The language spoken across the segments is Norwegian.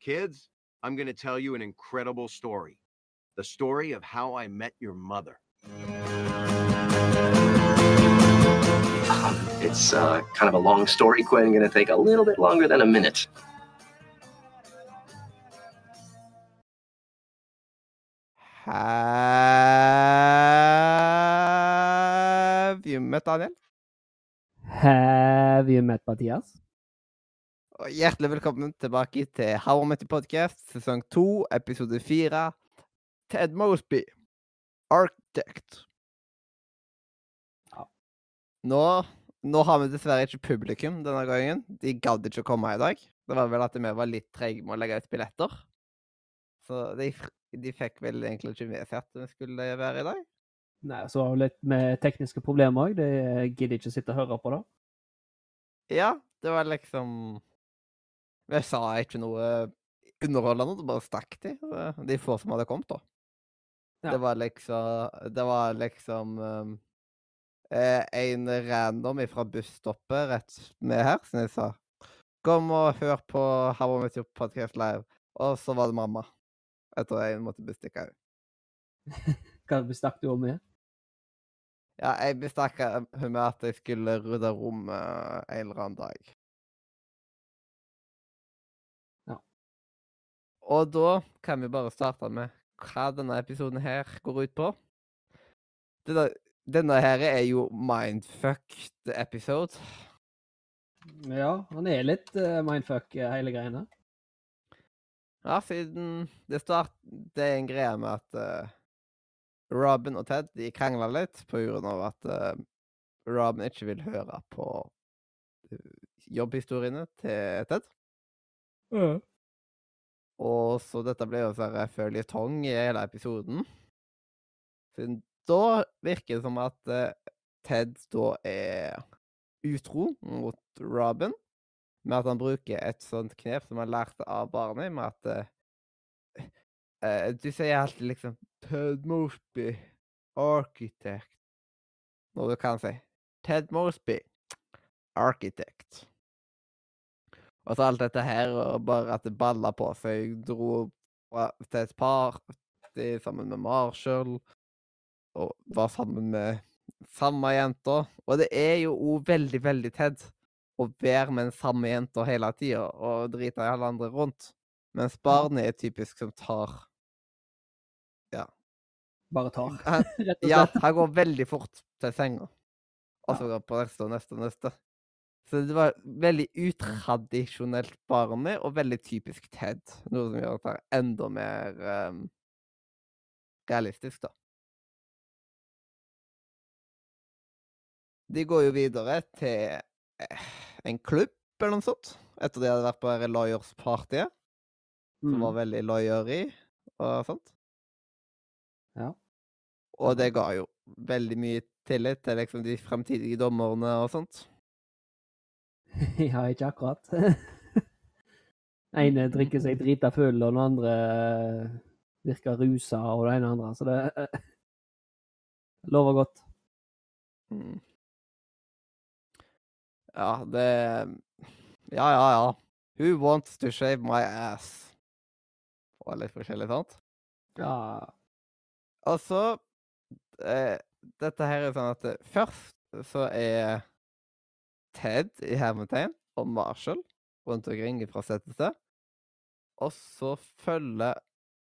Kids, I'm going to tell you an incredible story the story of how I met your mother. Um, it's uh, kind of a long story, Quinn. Going to take a little bit longer than a minute. Have you met Daniel? Have you met Mathias? Og hjertelig velkommen tilbake til How I Met Your Podcast, sesong to, episode fire. Ted Mosby, Architect. Nå, nå har vi dessverre ikke publikum denne gangen. De gadd ikke å komme i dag. Det var vel at vi var litt treige med å legge ut billetter. Så de, de fikk vel egentlig ikke med seg at vi skulle være i dag. Nei, så var det litt med tekniske problemer òg. Det gidder ikke å sitte og høre på det. Ja, det var liksom Vi sa ikke noe underholdende, det bare stakk de. De få som hadde kommet, da. Ja. Det var liksom Det var liksom um, eh, en random fra busstoppet rett med her, som jeg sa Kom og hør på How I Met Your Podcast live. Og så var det mamma. Etter jeg måtte bestikke henne. Hva bestakk du om med? Ja, jeg bestakk henne med at jeg skulle rydde rommet en eller annen dag. Og da kan vi bare starte med hva denne episoden her går ut på. Denne, denne her er jo mindfucked episode. Ja, han er litt uh, mindfuck, eh, hele greiene. Ja, siden det start... Det er en greie med at uh, Robin og Ted de krangla litt på grunn av at uh, Robin ikke vil høre på jobbhistoriene til Ted. Og så dette ble jo sånn føljetong i hele episoden. Siden da virker det som at eh, Ted da er utro mot Robin. Med at han bruker et sånt knep som han lærte av barnet, med at eh, Du sier alltid liksom Ted Mosby, architect. Når du kan si Ted Mosby, architect. Og så alt dette her, og bare at det balla på seg. Dro til et party sammen med Marshall. Og var sammen med samme jenta. Og det er jo òg veldig, veldig tett å være med den samme jenta hele tida og drite i alle andre rundt. Mens barnet er typisk som tar Ja. Bare tar, rett og ja, han går veldig fort til senga. Og så går på neste og neste og neste. Så det var veldig utradisjonelt barnlig og veldig typisk Ted. Noe som gjør det enda mer um, realistisk, da. De går jo videre til eh, en klubb eller noe sånt. Etter de hadde vært på dette Lawyers-partyet, som Mm. var veldig lawyer-y og sånt. Ja. Og det ga jo veldig mye tillit til liksom de fremtidige dommerne og sånt. ja, ikke akkurat. ene drikker seg drita full, og den andre eh, virker rusa, og det ene og andre. Så det eh, lover godt. Mm. Ja, det Ja, ja, ja. Who wants to shave my ass? Og litt forskjellig, sant? Ja, Altså så eh, Dette her er sånn at eh, først så er Ted i hermetegn og Marshall rundt omkring fra sted til sted. Og så følger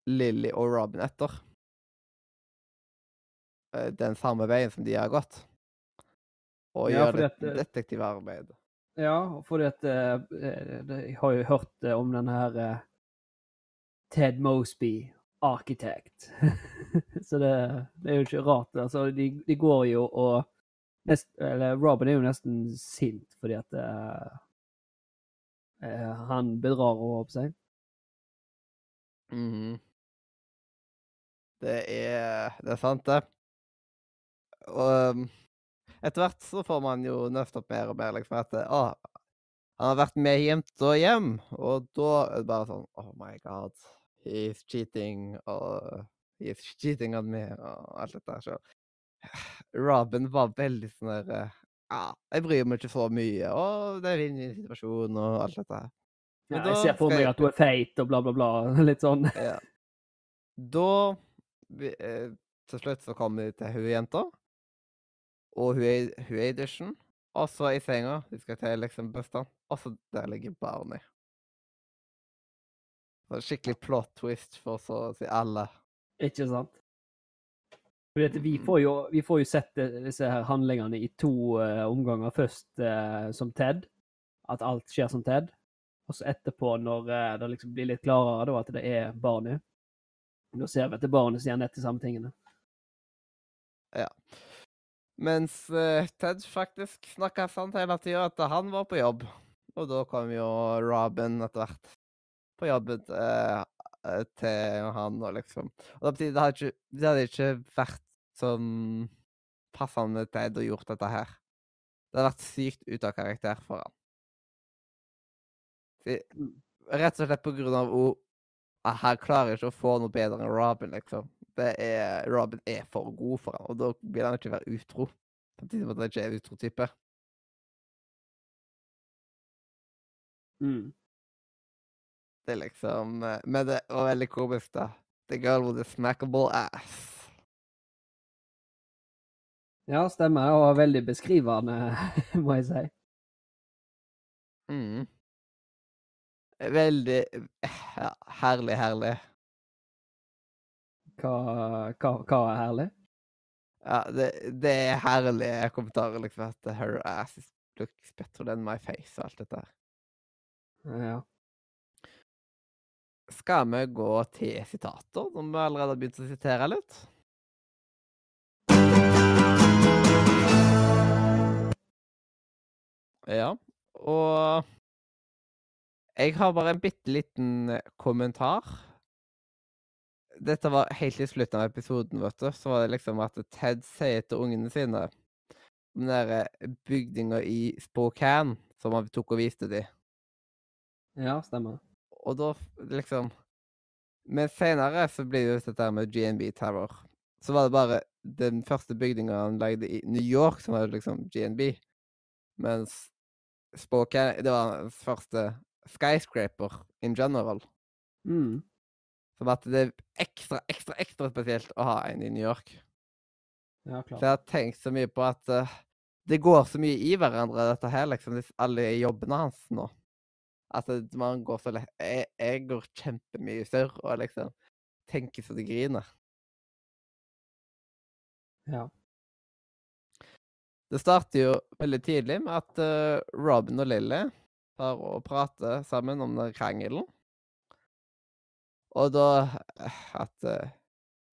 Lily og Robin etter. Eh, Den samme veien som de har gått. Og Ja, gjør det eh, detektivarbeid. ja at eh, eh, Jeg har jo hørt om den her Ted Mosby, arkitekt. Så det, det er jo ikke rart. Altså, de, de går jo og nest, Eller Robin er jo nesten sint fordi at uh, han bedrar henne, holdt på seg. Mhm. Det er Det er sant, det. Og um, etter hvert så får man jo nøft opp mer og mer liksom at Å, han har vært med hjem og hjem, og da er det bare sånn Oh my god, he's cheating, og he's cheating on me, og alt dette her. Robin var veldig sånn der eh, Ja, jeg bryr meg ikke så mye, og det er en vinn-vinn-situasjon, og alt dette her. Men Ja, jeg ser for meg at hun er feit og bla, bla, bla. Litt sånn. Ja. Da eh, Til slutt så kommer vi til hun jenta. Og hun er, hun er i dusjen. Og så i senga. Vi skal til liksom bussen. Og så der ligger Barney. Skikkelig plot twist for så å si alle. Ikke sant? Vi får jo, vi får jo sett disse her handlingene i to uh, omganger. Først uh, som Ted, at alt skjer som Ted. Og så etterpå, når uh, det liksom blir litt klarere da, at det er barnet. Da ser vi at det er barnet som gjør nett de samme tingene. Ja. Mens Ted faktisk snakka sant hele tida at han var på jobb. Og da kom jo Robin etter hvert på jobben til han og liksom Og det hadde ikke, det hadde ikke vært sånn passende Ted å gjort dette her. Det hadde vært sykt ut av karakter for han. Det- Mm. Rett og slett på grunn av hun Han klarer ikke å få noe bedre enn Robin, liksom. Det er, Robin er for god for han, og da vil han ikke være utro. Samtidig som at han ikke er utro-type. Mm. Det er liksom eh, Men det var veldig komisk, da. The girl with a smackable ass. Ja, stemmer. Og veldig beskrivende, må jeg si. Mm. Veldig ja, Herlig, herlig. Hva, hva, hva er herlig? Ja, det, det er herlige kommentarer, liksom. At her ass looks better than my face og alt dette her. Ja. Skal vi gå til sitater, som vi allerede har begynt å sitere litt? Ja, og jeg har bare en bitte liten eh, kommentar. Dette var helt i slutten av episoden, vet du. Så var det liksom at Ted sier til ungene sine om den der bygninga i Spokane som han tok og viste dem. ja, stemmer. Og da liksom Men senere så blir det jo dette her med GNB Tower. Så var det bare den første bygninga han lagde i New York som var liksom GNB. Mens Spokane Det var hans første skyscraper in general. Mm. Som at det er ekstra, ekstra, ekstra spesielt å ha en i New York. Ja, Så jeg har tenkt så mye på at uh, det går så mye i hverandre, dette her, liksom, alle jobbene hans nå. At det- man går så lett Jeg, jeg går kjempemye surr og liksom tenker så det griner. Ja. Det starter jo veldig tidlig med at uh, Robin og Lily tar og prater sammen om den krangelen. Og da eh, at uh,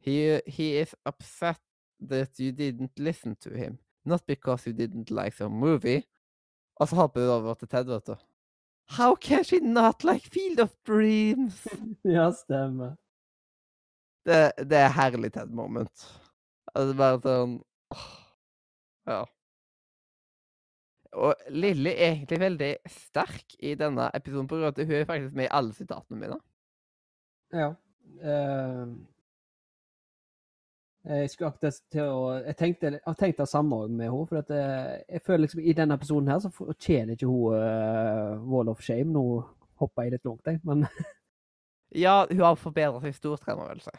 he, he is upset that you didn't listen to him. Not because you didn't like the movie. Og så hopper vi over til Ted, vet du. How can she not like Field of Dreams? ja, stemmer. Det, det er herlig Ted moment. Altså bare sånn åh, Ja. Og Lilly er egentlig veldig sterk i denne episoden, på grunn av at hun er faktisk med i alle sitatene mine. Ja. Eh, jeg skulle akkurat til å Jeg tenkte, jeg har tenkt det samme med henne. For at eh, jeg føler liksom i denne episoden her så fortjener ikke hun uh, Wall of Shame. Nå hopper jeg litt langt, jeg. Men Ja, hun har forbedret seg stort, kan man vel si.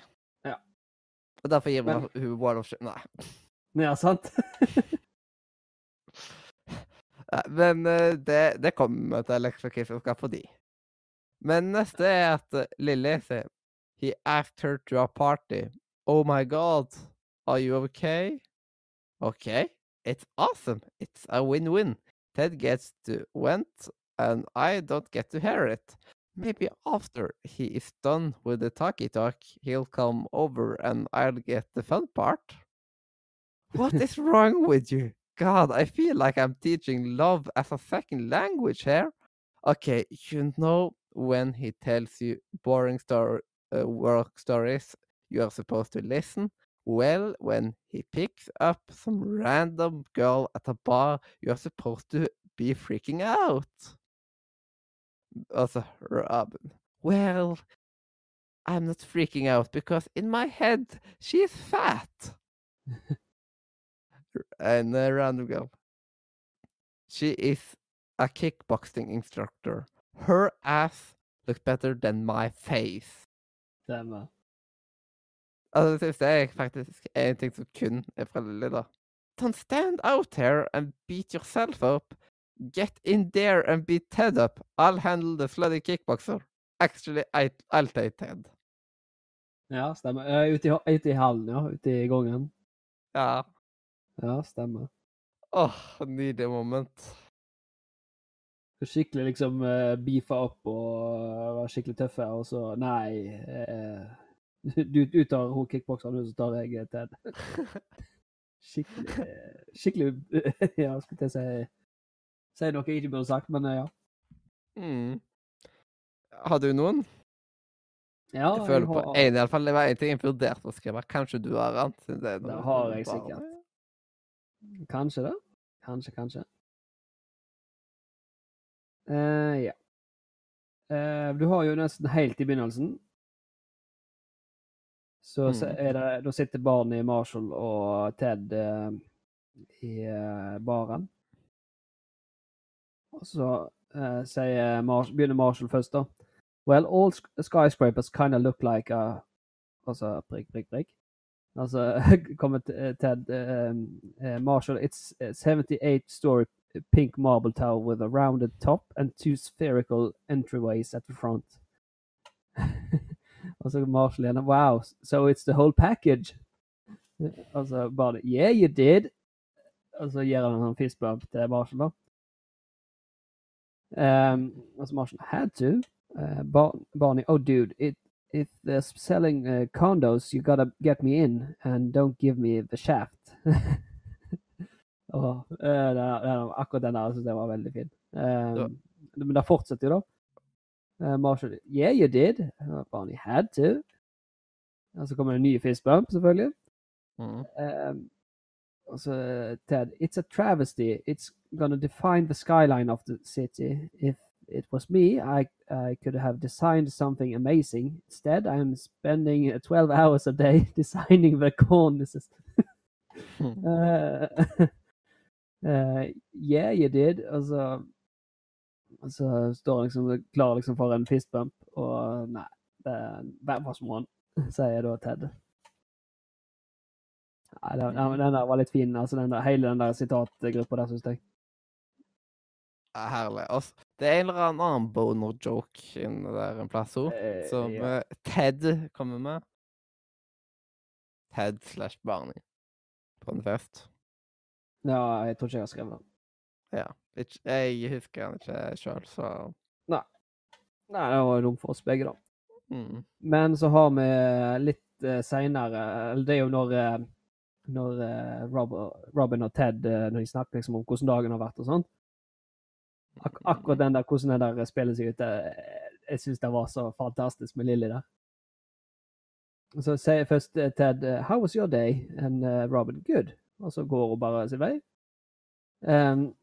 Ja. Og derfor gir man Men- hun Wall of Shame Nei. ja, sant? Men eh, det, det kommer til skal få de. Men neste er at Lilly sier He asked her to a party. Oh my god. Are you okay? Okay. It's awesome. It's a win-win. Ted gets to went and I don't get to hear it. Maybe after he is done with the talkie talk, he'll come over and I'll get the fun part. What is wrong with you? God, I feel like I'm teaching love as a second language here. Okay, you know when he tells you boring story, uh, work stories, you are supposed to listen. Well, when he picks up some random girl at a bar, you are supposed to be freaking out. Also, Robin. Well, I'm not freaking out because in my head she is fat. and a random girl. She is a kickboxing instructor. Her ass looks better than my face. Stemmer. Altså, det siste er faktisk en ting som kun er fra Lilly, da. Don't stand out here and beat yourself up. Get in there and beat Ted up. I'll handle the slutty kickboxer. Actually, I, I'll take Ted. Ja, stemmer. Uh, Ute i, ute i hallen, ja. Ute i gangen. Ja. Ja, stemmer. Åh, nydelig moment. Skikkelig liksom uh, beefa opp og være var skikkelig tøffe, og så Nei. eh, du, du tar hun kickbokseren, og så tar jeg eh, Ted. Skikkelig eh, Skikkelig Ja, skulle jeg si Si noe jeg ikke burde sagt, men eh, ja. Mm. Har du noen? ja Jeg føler på har- en i alle fall. Det var en ting jeg vurderte å skrive. Kanskje du har siden Det, Det har jeg sikkert. Kanskje det. Kanskje, kanskje. Uh, ja. Uh, du har jo nesten helt i begynnelsen Så Mm. det, da sitter Barney, Marshall og Ted eh, i eh, baren. Og så eh, sier Mars begynner Marshall først, da. Well, all sk skyscrapers kind of look like a Altså prikk, prikk, prikk. Altså kommer eh, Ted um, uh, Marshall, it's a 78 story pink marble tower with a rounded top and two spherical entryways at the front. så Marshall igjen. Wow, so it's the whole package. Og så bare Yeah, you did. Og så gir han en fist bump til Marshall, da. Um, og så Marshall had to. Uh, Bar Barney, oh dude, it if they're selling uh, condos, you gotta get me in and don't give me the shaft. Åh, eh, den, den, akkurat den der syns jeg var veldig fin. Um, Men det fortsetter jo, da. Uh, Marshall Yeah, you did. Uh, Barney had to. Og så kommer det en ny fist bump, selvfølgelig. Mm. Um, og så Ted It's a travesty. It's gonna define the skyline of the city. If it was me, I I could have designed something amazing. Instead, I'm spending uh, 12 hours a day designing the cornices. uh, uh, yeah, you did. Og så, så står han liksom klar liksom for en fistbump, og nei, det That was han? sier da Ted. Nei, den, den der var litt fin. altså den der, Hele den der sitatgruppa der, syns jeg. Herlig. Altså, det er en eller annen boner-joke inni der en plass òg, Eh, som ja. eh, Ted kommer med. Ted slash Barney på en fest. ja, jeg tror ikke jeg har skrevet den. Ja. Jeg husker han ikke sjøl, så Nei, det var dumt for oss begge, da. mm. Men så har vi litt uh, seinere Eller det er jo når, eh, når eh, Robin og Ted eh, når de snakker liksom om hvordan dagen har vært og sånn. Ak akkurat den der hvordan den der spiller seg ut, eh, jeg syns det var så fantastisk med Lilly der. Så sier først eh, Ted eh, 'How was your day?' and uh, Robin 'Good'. Og så går hun bare sin vei. Um,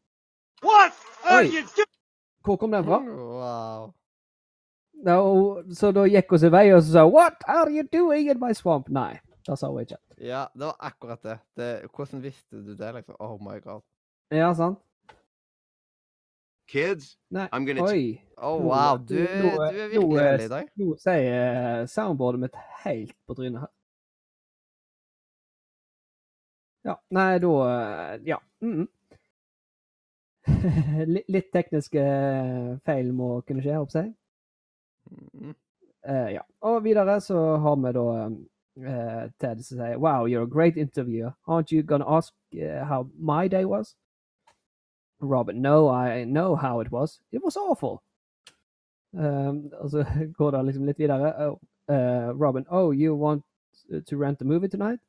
Oi. you doing? hvor kom den fra? Wow. Og- så da gikk hun sin vei og så sa 'What are you doing in my swamp?' Nei, det sa hun ikke. Ja, det var akkurat det. det. Hvordan visste du det, liksom? Oh my god. Ja, sant? Kids, Nei, I'm gonna oi. Oh, wow. Du, du, du er virkelig er- heldig i dag. Nå sier uh, soundboardet mitt helt på trynet her. Ja, nei, da eh, Ja. Mm. litt, litt tekniske eh, feil må kunne skje, håper jeg. Mm. Eh, ja. Og videre så har vi da uh, Ted som sier Wow, you're a great interviewer. Aren't you gonna ask uh, how my day was? Robin, no, I know how it was. It was awful. Um, og så går det liksom litt videre. Oh, uh, Robin, oh, you want to rent a movie tonight?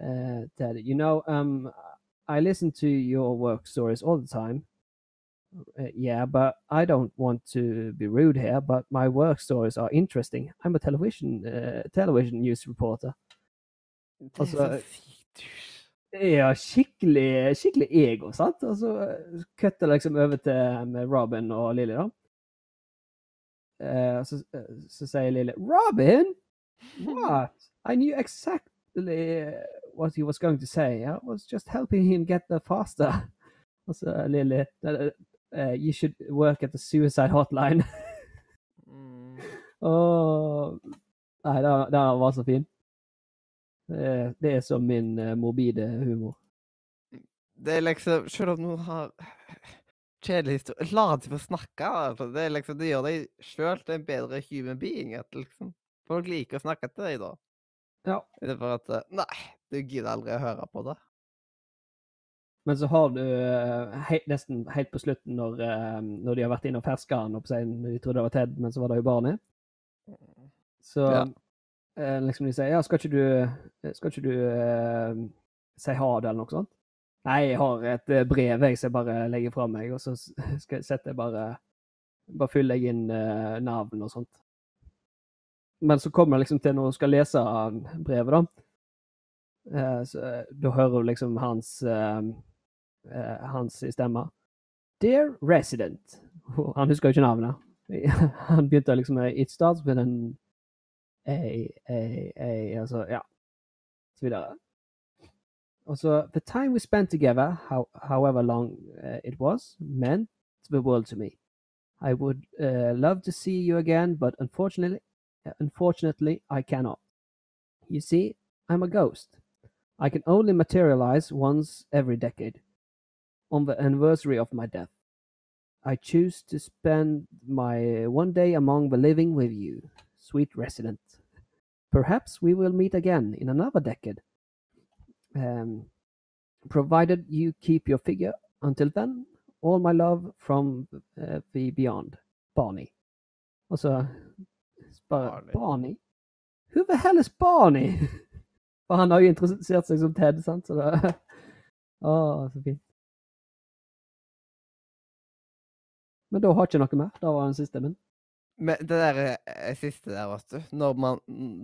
Uh, Ted, you know, um, I listen to your work stories all the time. Uh, yeah, but I don't want to be rude here, but my work stories are interesting. I'm a television uh, television news reporter. Er Altså, så sykt. Ja, skikkelig, skikkelig ego, sant? Og så uh, kutter det liksom over til med Robin og Lily, da. Eh, så, så sier Robin? What? I knew exactly what he was going to say. I was just helping him get there faster. Og så Lily uh, You should work at the suicide hotline. Åh. Nei, det, det var så fint. Det, er- det er som min uh, morbide humor. Det er liksom Selv om noen har kjedelig historie La dem få snakke. Altså. Det, liksom, det gjør deg sjøl til en bedre human being. At liksom, folk liker å snakke til deg da. Ja. Istedenfor at eh, Nei, du gidder aldri å høre på det. Men så har du eh, he nesten helt på slutten, når, eh, når de har vært inne og ferska han opp seg, de trodde det var Ted, men så var det jo barnet. Så Ja. eh, liksom de sier ja, skal ikke du, skal ikke du eh, si ha det, eller noe sånt? Nei, jeg har et brev jeg som bare legger fra meg, og så skal jeg bare Bare fyller jeg inn eh, navn og sånt. Men så kommer jeg liksom til når du skal lese brevet, da. Eh, så, eh, da hører du liksom hans eh, hans stemme. Dear resident. Han husker jo ikke navnet. Han begynte liksom med It starts with an A, A, A Altså, ja. Så videre. Og så The time we spent together, how, however long uh, it was, meant the world to me. I would uh, love to see you again, but unfortunately, unfortunately, I cannot. You see, I'm a ghost. I can only materialize once every decade on the anniversary of my death. I choose to spend my one day among the living with you, sweet resident. Perhaps we will meet again in another decade. Um, provided you keep your figure until then, all my love from uh, the beyond. Barney. Also, Barney. Barney? Who the hell is Barney? For han har jo interessert seg som Ted, sant? Så det Å, så fint. Men da har ikke noe mer. Da var den siste min. Men det der eh, siste der, vet du Når, man,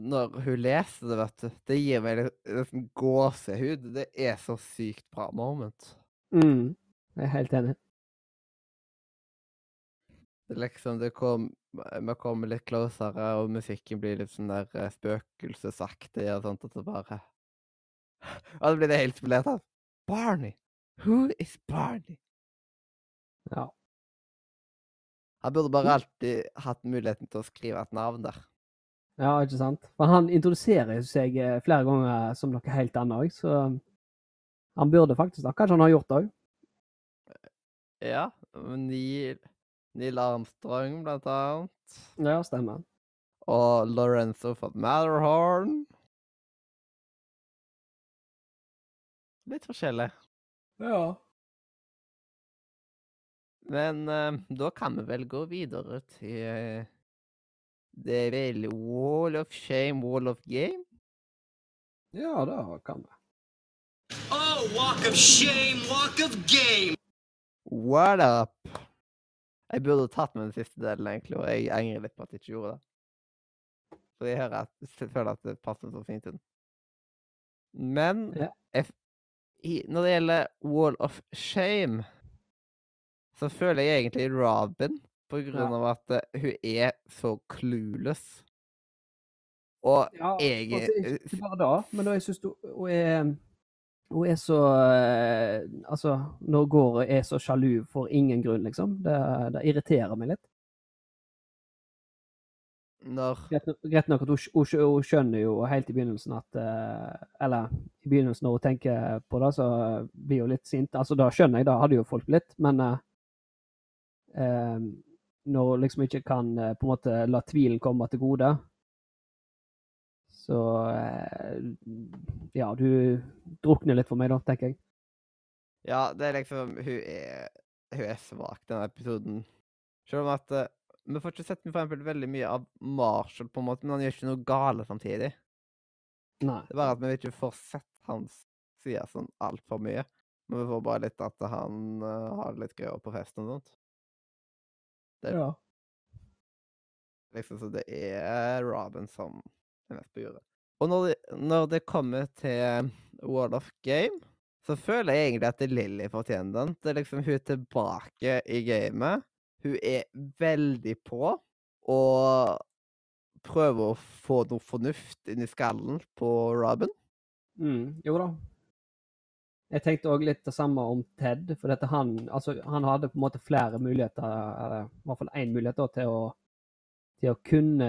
når hun leser det, vet du Det gir meg nesten gåsehud. Det er så sykt bra moment. Mm. Jeg er helt enig. Det liksom det kom Vi kommer litt closere, og musikken blir litt sånn der eh, spøkelsesaktig og sånt, og så bare Og så blir det helt spillert av Barney! Who is Barney? Ja. Han burde bare alltid hatt muligheten til å skrive et navn der. ja, ikke sant? For han introduserer seg eh, flere ganger som noe helt annet òg, så han burde faktisk da. Kanskje han har gjort det òg. Ja. Neil, Neil Armstrong, blant annet. Ja, stemmer. Og Lorenzo von Matterhorn. Litt forskjellig. Ja. Men uh, da kan vi vel gå videre til eh, Det er vel Wall of Shame, Wall of Game? Ja, det kan vi. Oh, walk of shame, walk of game. What up? Jeg burde tatt med den siste delen, egentlig, og jeg angrer litt på at jeg ikke gjorde det. For jeg at, jeg føler at det passer så fint inn. Men Ja. jeg, i, når det gjelder Wall of Shame, så føler jeg egentlig Robin, på grunn av at eh, hun er så clueless. Og Ja, jeg altså, eh, ikke bare da, men da jeg syns hun er Hun er så eh, Altså, når hun er så sjalu for ingen grunn, liksom. Det, det irriterer meg litt. Når Greit nok- at hun, hun, hun skjønner jo helt i begynnelsen at eh, Eller i begynnelsen når hun tenker på det, så blir hun litt sint. Altså, da skjønner jeg, da hadde jo folk blitt, men eh, eh, når hun liksom ikke kan på en måte la tvilen komme til gode, så eh, Ja, du drukner litt for meg, da, tenker jeg. Ja, det er liksom Hun er, hun er svak, denne episoden. Selv om at eh, vi får ikke sett for eksempel veldig mye av Marshall, på en måte, men han gjør ikke noe gale samtidig. Nei. Det er bare at vi ikke får sett hans side sånn altfor mye. Men vi får bare litt at han uh, har det litt gøyere på festen og sånt. Det Ja. liksom så det er Robin som mest på jordet. Og når det, når det kommer til World of Game, så føler jeg egentlig at Lilly fortjener den. Det er liksom hun er tilbake i gamet. Hun er veldig på og prøver å få noe fornuft inn i skallen på Robin. Mm, jo da. Jeg tenkte òg litt det samme om Ted. For han, altså, han hadde på en måte flere muligheter, eller i hvert fall én mulighet da, til å til å kunne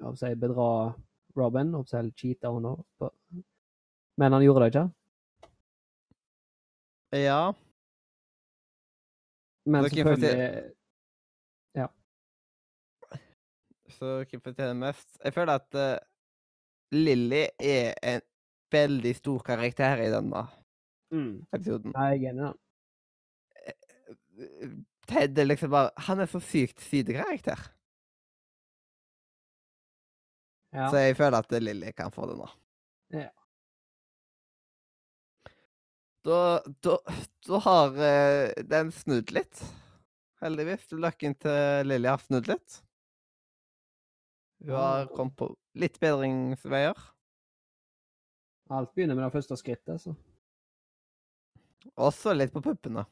eh, hva si, bedra Robin, jeg si, cheate henne. på- Men han gjorde det ikke. Ja. Men Så Ja. selvfølgelig Så hvem fortjener mest? Jeg føler at uh, Lilly er en veldig stor karakter i denne mm, episoden. Jeg er enig i den. Ted er liksom bare Han er så sykt sidekarakter. Ja. Så jeg føler at Lilly kan få det nå. Ja. Da, da, da har eh, den snudd litt. Heldigvis. Løkken til Lilly har snudd litt. Hun har kommet på litt bedringsveier. Alt begynner med det første skrittet, så. Også litt på puppene.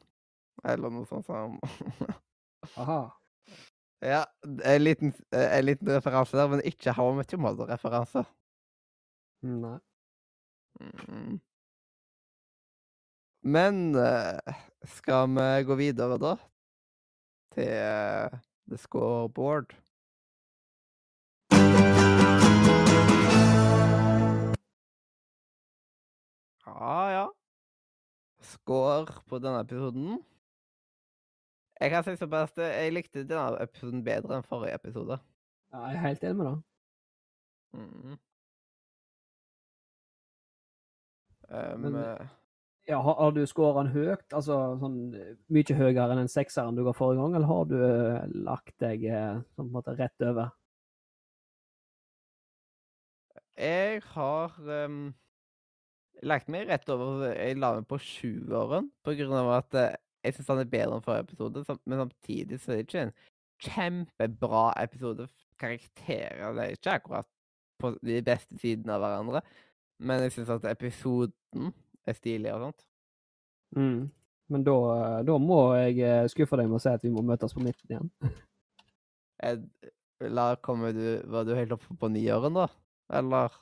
Eller noe sånt som Aha. Ja, en liten, en liten referanse der, men ikke How I Met Your Mother-referanse. Nei. Mm. Men eh, skal vi gå videre, da? Til eh, the scoreboard. Ja, ja. Score på denne episoden. Jeg kan si såpass at jeg likte denne episoden bedre enn forrige episode. Ja, jeg er helt enig med det. Mm. Um, Men- eh, Ja, har, har du skåra den høyt? Altså sånn eh, mye høyere enn den sekseren du ga forrige gang, eller har du eh, lagt deg eh, sånn på en måte rett over? jeg har um, lagt meg rett over Jeg la meg på sjueren på grunn av at eh, jeg syns han er bedre enn forrige episode, men samtidig så er det ikke en kjempebra episode. Karakterer det er ikke akkurat på de beste sidene av hverandre, men jeg syns at episoden er stilig og sånt. Mm. Men da, da må jeg eh, skuffe deg med å si at vi må møtes på midten igjen. Ed, la, kommer du, var du helt oppe på nieren, da? Eller?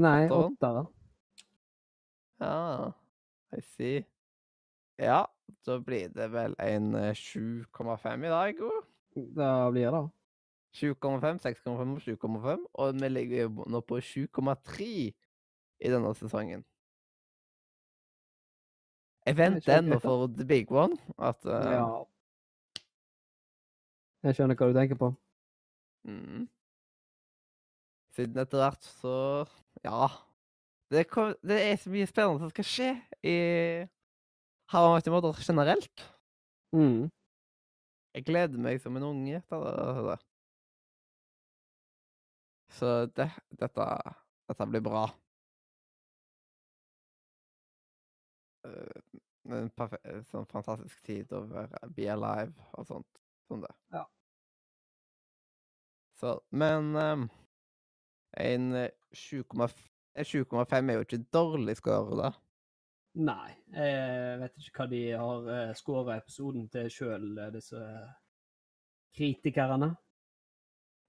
Nei, Åtteren? åtteren. Ja, I see. Ja, da blir det vel en eh, 7,5 i dag. jo. Da blir det. 7,5, 6,5 og 7,5. Og vi ligger nå på 7,3 i denne sesongen. Jeg venter ennå for the big one. At uh... Ja. Jeg skjønner hva du tenker på. mm. Siden etter hvert så Ja. Det, kom, det er så mye spennende som skal skje i How I Met Your Mother generelt. Mm. Jeg gleder meg som en unge etter det. Så det, dette, dette blir bra. Eh, En sånn fantastisk tid å være be alive og sånt som det. Ja. Så, men um, en 7,f- en 7,5 er jo ikke dårlig score, da. Nei, jeg vet ikke hva de har uh, skåra episoden til sjøl, disse kritikerne.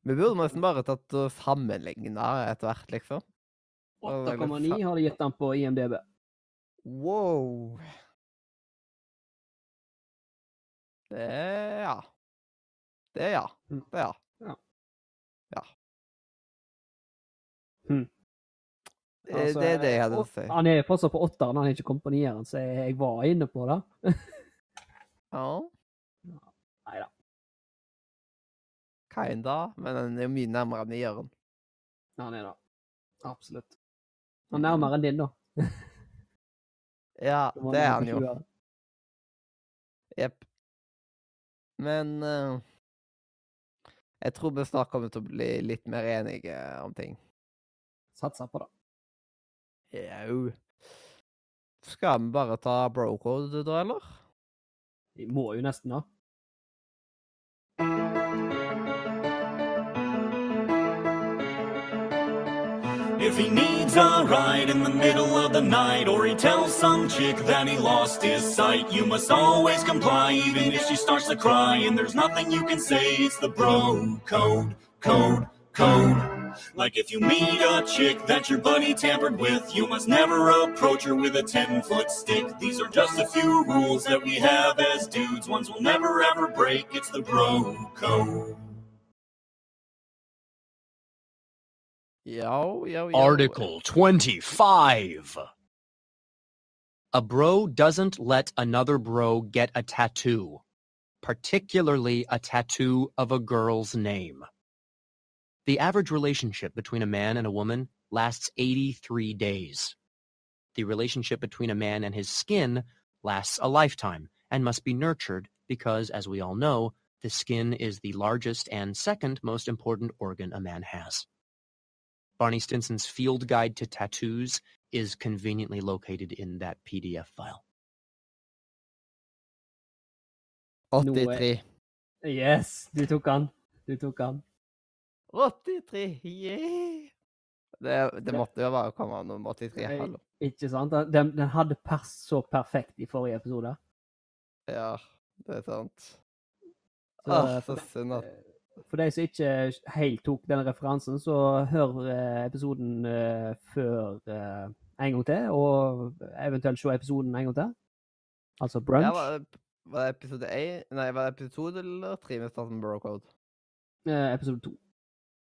Vi burde nesten bare tatt og sammenligna etter hvert, liksom. Det var veldig 8,9 har de gitt den på IMDb. Wow. Det ja. Det ja. Mm. Det ja. Ja. Ja. Hmm. Det, Altså, det er det jeg hadde å si. Han er fortsatt på åtteren, han er ikke kommet på nieren, så jeg, jeg var inne på det. Ja. Neida. Kinda, men han er jo mye nærmere nieren. Ja, Han er det. Absolutt. Han er nærmere enn din, da. Ja, det er han jo. 20. Jepp. Men uh, jeg tror vi snart kommer til å bli litt mer enige om ting. Satser på det. Jau. Skal vi bare ta bro-code, da, eller? Vi må jo nesten, da. If he needs a ride in the middle of the night, or he tells some chick that he lost his sight, you must always comply, even if she starts to cry. And there's nothing you can say, it's the bro code, code, code. Like if you meet a chick that your buddy tampered with, you must never approach her with a 10 foot stick. These are just a few rules that we have as dudes, ones we'll never ever break. It's the bro code. Yo, yo, yo. Article 25. A bro doesn't let another bro get a tattoo, particularly a tattoo of a girl's name. The average relationship between a man and a woman lasts 83 days. The relationship between a man and his skin lasts a lifetime and must be nurtured because, as we all know, the skin is the largest and second most important organ a man has. Barney Stinson's field guide to tattoos is conveniently located in that PDF file. 83. Yes, du tok han. Du tok han. 83, yeah! Det, det måtte jo bare komme av nummer 83. Hallo. Ikke sant? Den, den hadde pers så perfekt i forrige episode. Ja, det er sant. Så, Ah, så synd at for de som ikke helt tok den referansen, så hør eh, episoden eh, før eh, en gang til, og eventuelt se episoden en gang til. Altså brunch. ja, var, det, var det episode 1 Nei, var det episode 2 eller 3 med startet med Brocode? eh, episode to.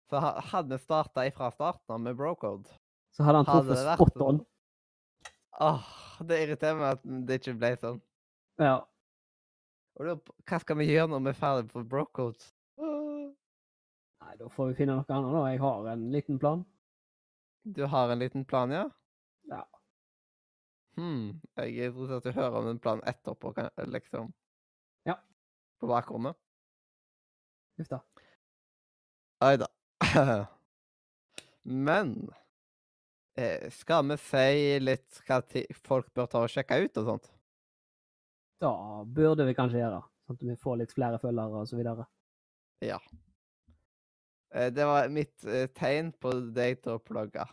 Så hadde vi starta ifra starten av med Brocode Så hadde han truffet spot sånn? on. Åh, det irriterer meg at det ikke ble sånn. Ja. Og da, hva skal vi gjøre når vi er ferdig på Brocode? Nei, da får vi finne noe annet, da. Jeg har en liten plan. Du har en liten plan, ja? Ja. Hm, jeg er interessert i å høre om den planen etterpå, liksom. Ja. På bakrommet. Huff da. Oi da. Men eh, skal vi si litt hva folk bør ta og sjekke ut og sånt? Da burde vi kanskje gjøre, sånn at vi får litt flere følgere og så videre. Ja. Eh, det var mitt eh, tegn på deg til å plugge.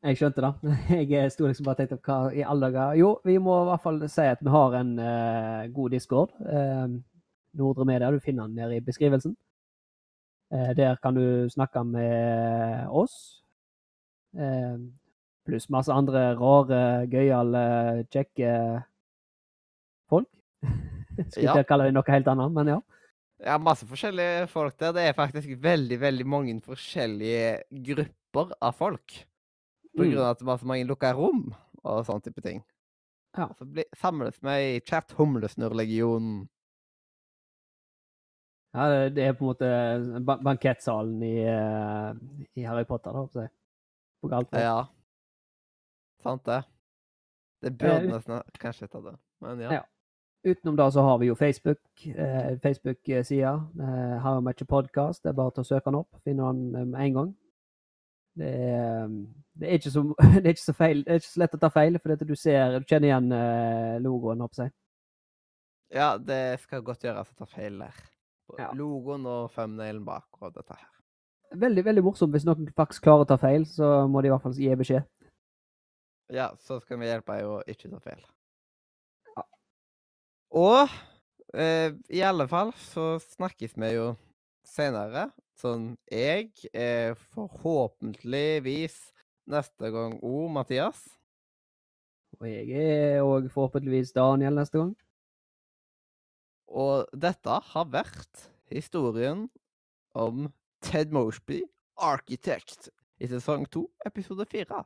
Jeg skjønte det. Jeg sto liksom bare og tenkte hva i alle dager Jo, vi må i hvert fall si at vi har en uh, god discord. Uh, Nordre Media, du finner den nede i beskrivelsen. Eh, der kan du snakke med oss. Eh, pluss masse andre rare, gøyale, kjekke folk. Skulle Ja. kalle det noe helt annet, men ja. Ja, masse forskjellige folk der. Det er faktisk veldig, veldig mange forskjellige grupper av folk. På Mm. grunn av at det var så mange lukka rom og sånn type ting. Ja. Så bli, samles vi i chat Humlesnurr-legionen. Ja, det, er på en måte bankettsalen i, eh, i Harry Potter, da, håper jeg. På galt hold. Ja. Sant det. Det burde Eh, nesten kanskje hete det, men ja. Ja. Utenom det så har vi jo Facebook, eh, Facebook-sida. Eh, Met Your Podcast. Det er bare til å søke den opp. Finne den eh, med en gang. Det er, det er, så, det er ikke så feil. Det er ikke så lett å ta feil, for dette du ser, du kjenner igjen eh, logoen, håper jeg. Ja, det skal godt gjøres å ta feil der. Ja. Logoen og thumbnailen bak og dette her. Veldig veldig morsomt. Hvis noen faktisk klarer å ta feil, så må de i hvert fall gi beskjed. Ja, så skal vi hjelpe deg å ikke ta feil. Ja. Og eh, i alle fall så snakkes vi jo senere. Sånn jeg er forhåpentligvis neste gang O, Mathias. Og jeg er òg forhåpentligvis Daniel neste gang. Og dette har vært historien om Ted Mosby, Architect, i sesong to, episode fire.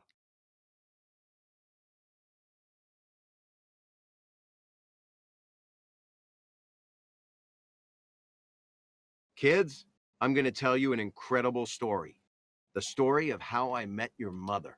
Kids, I'm going to tell you an incredible story. The story of how I met your mother.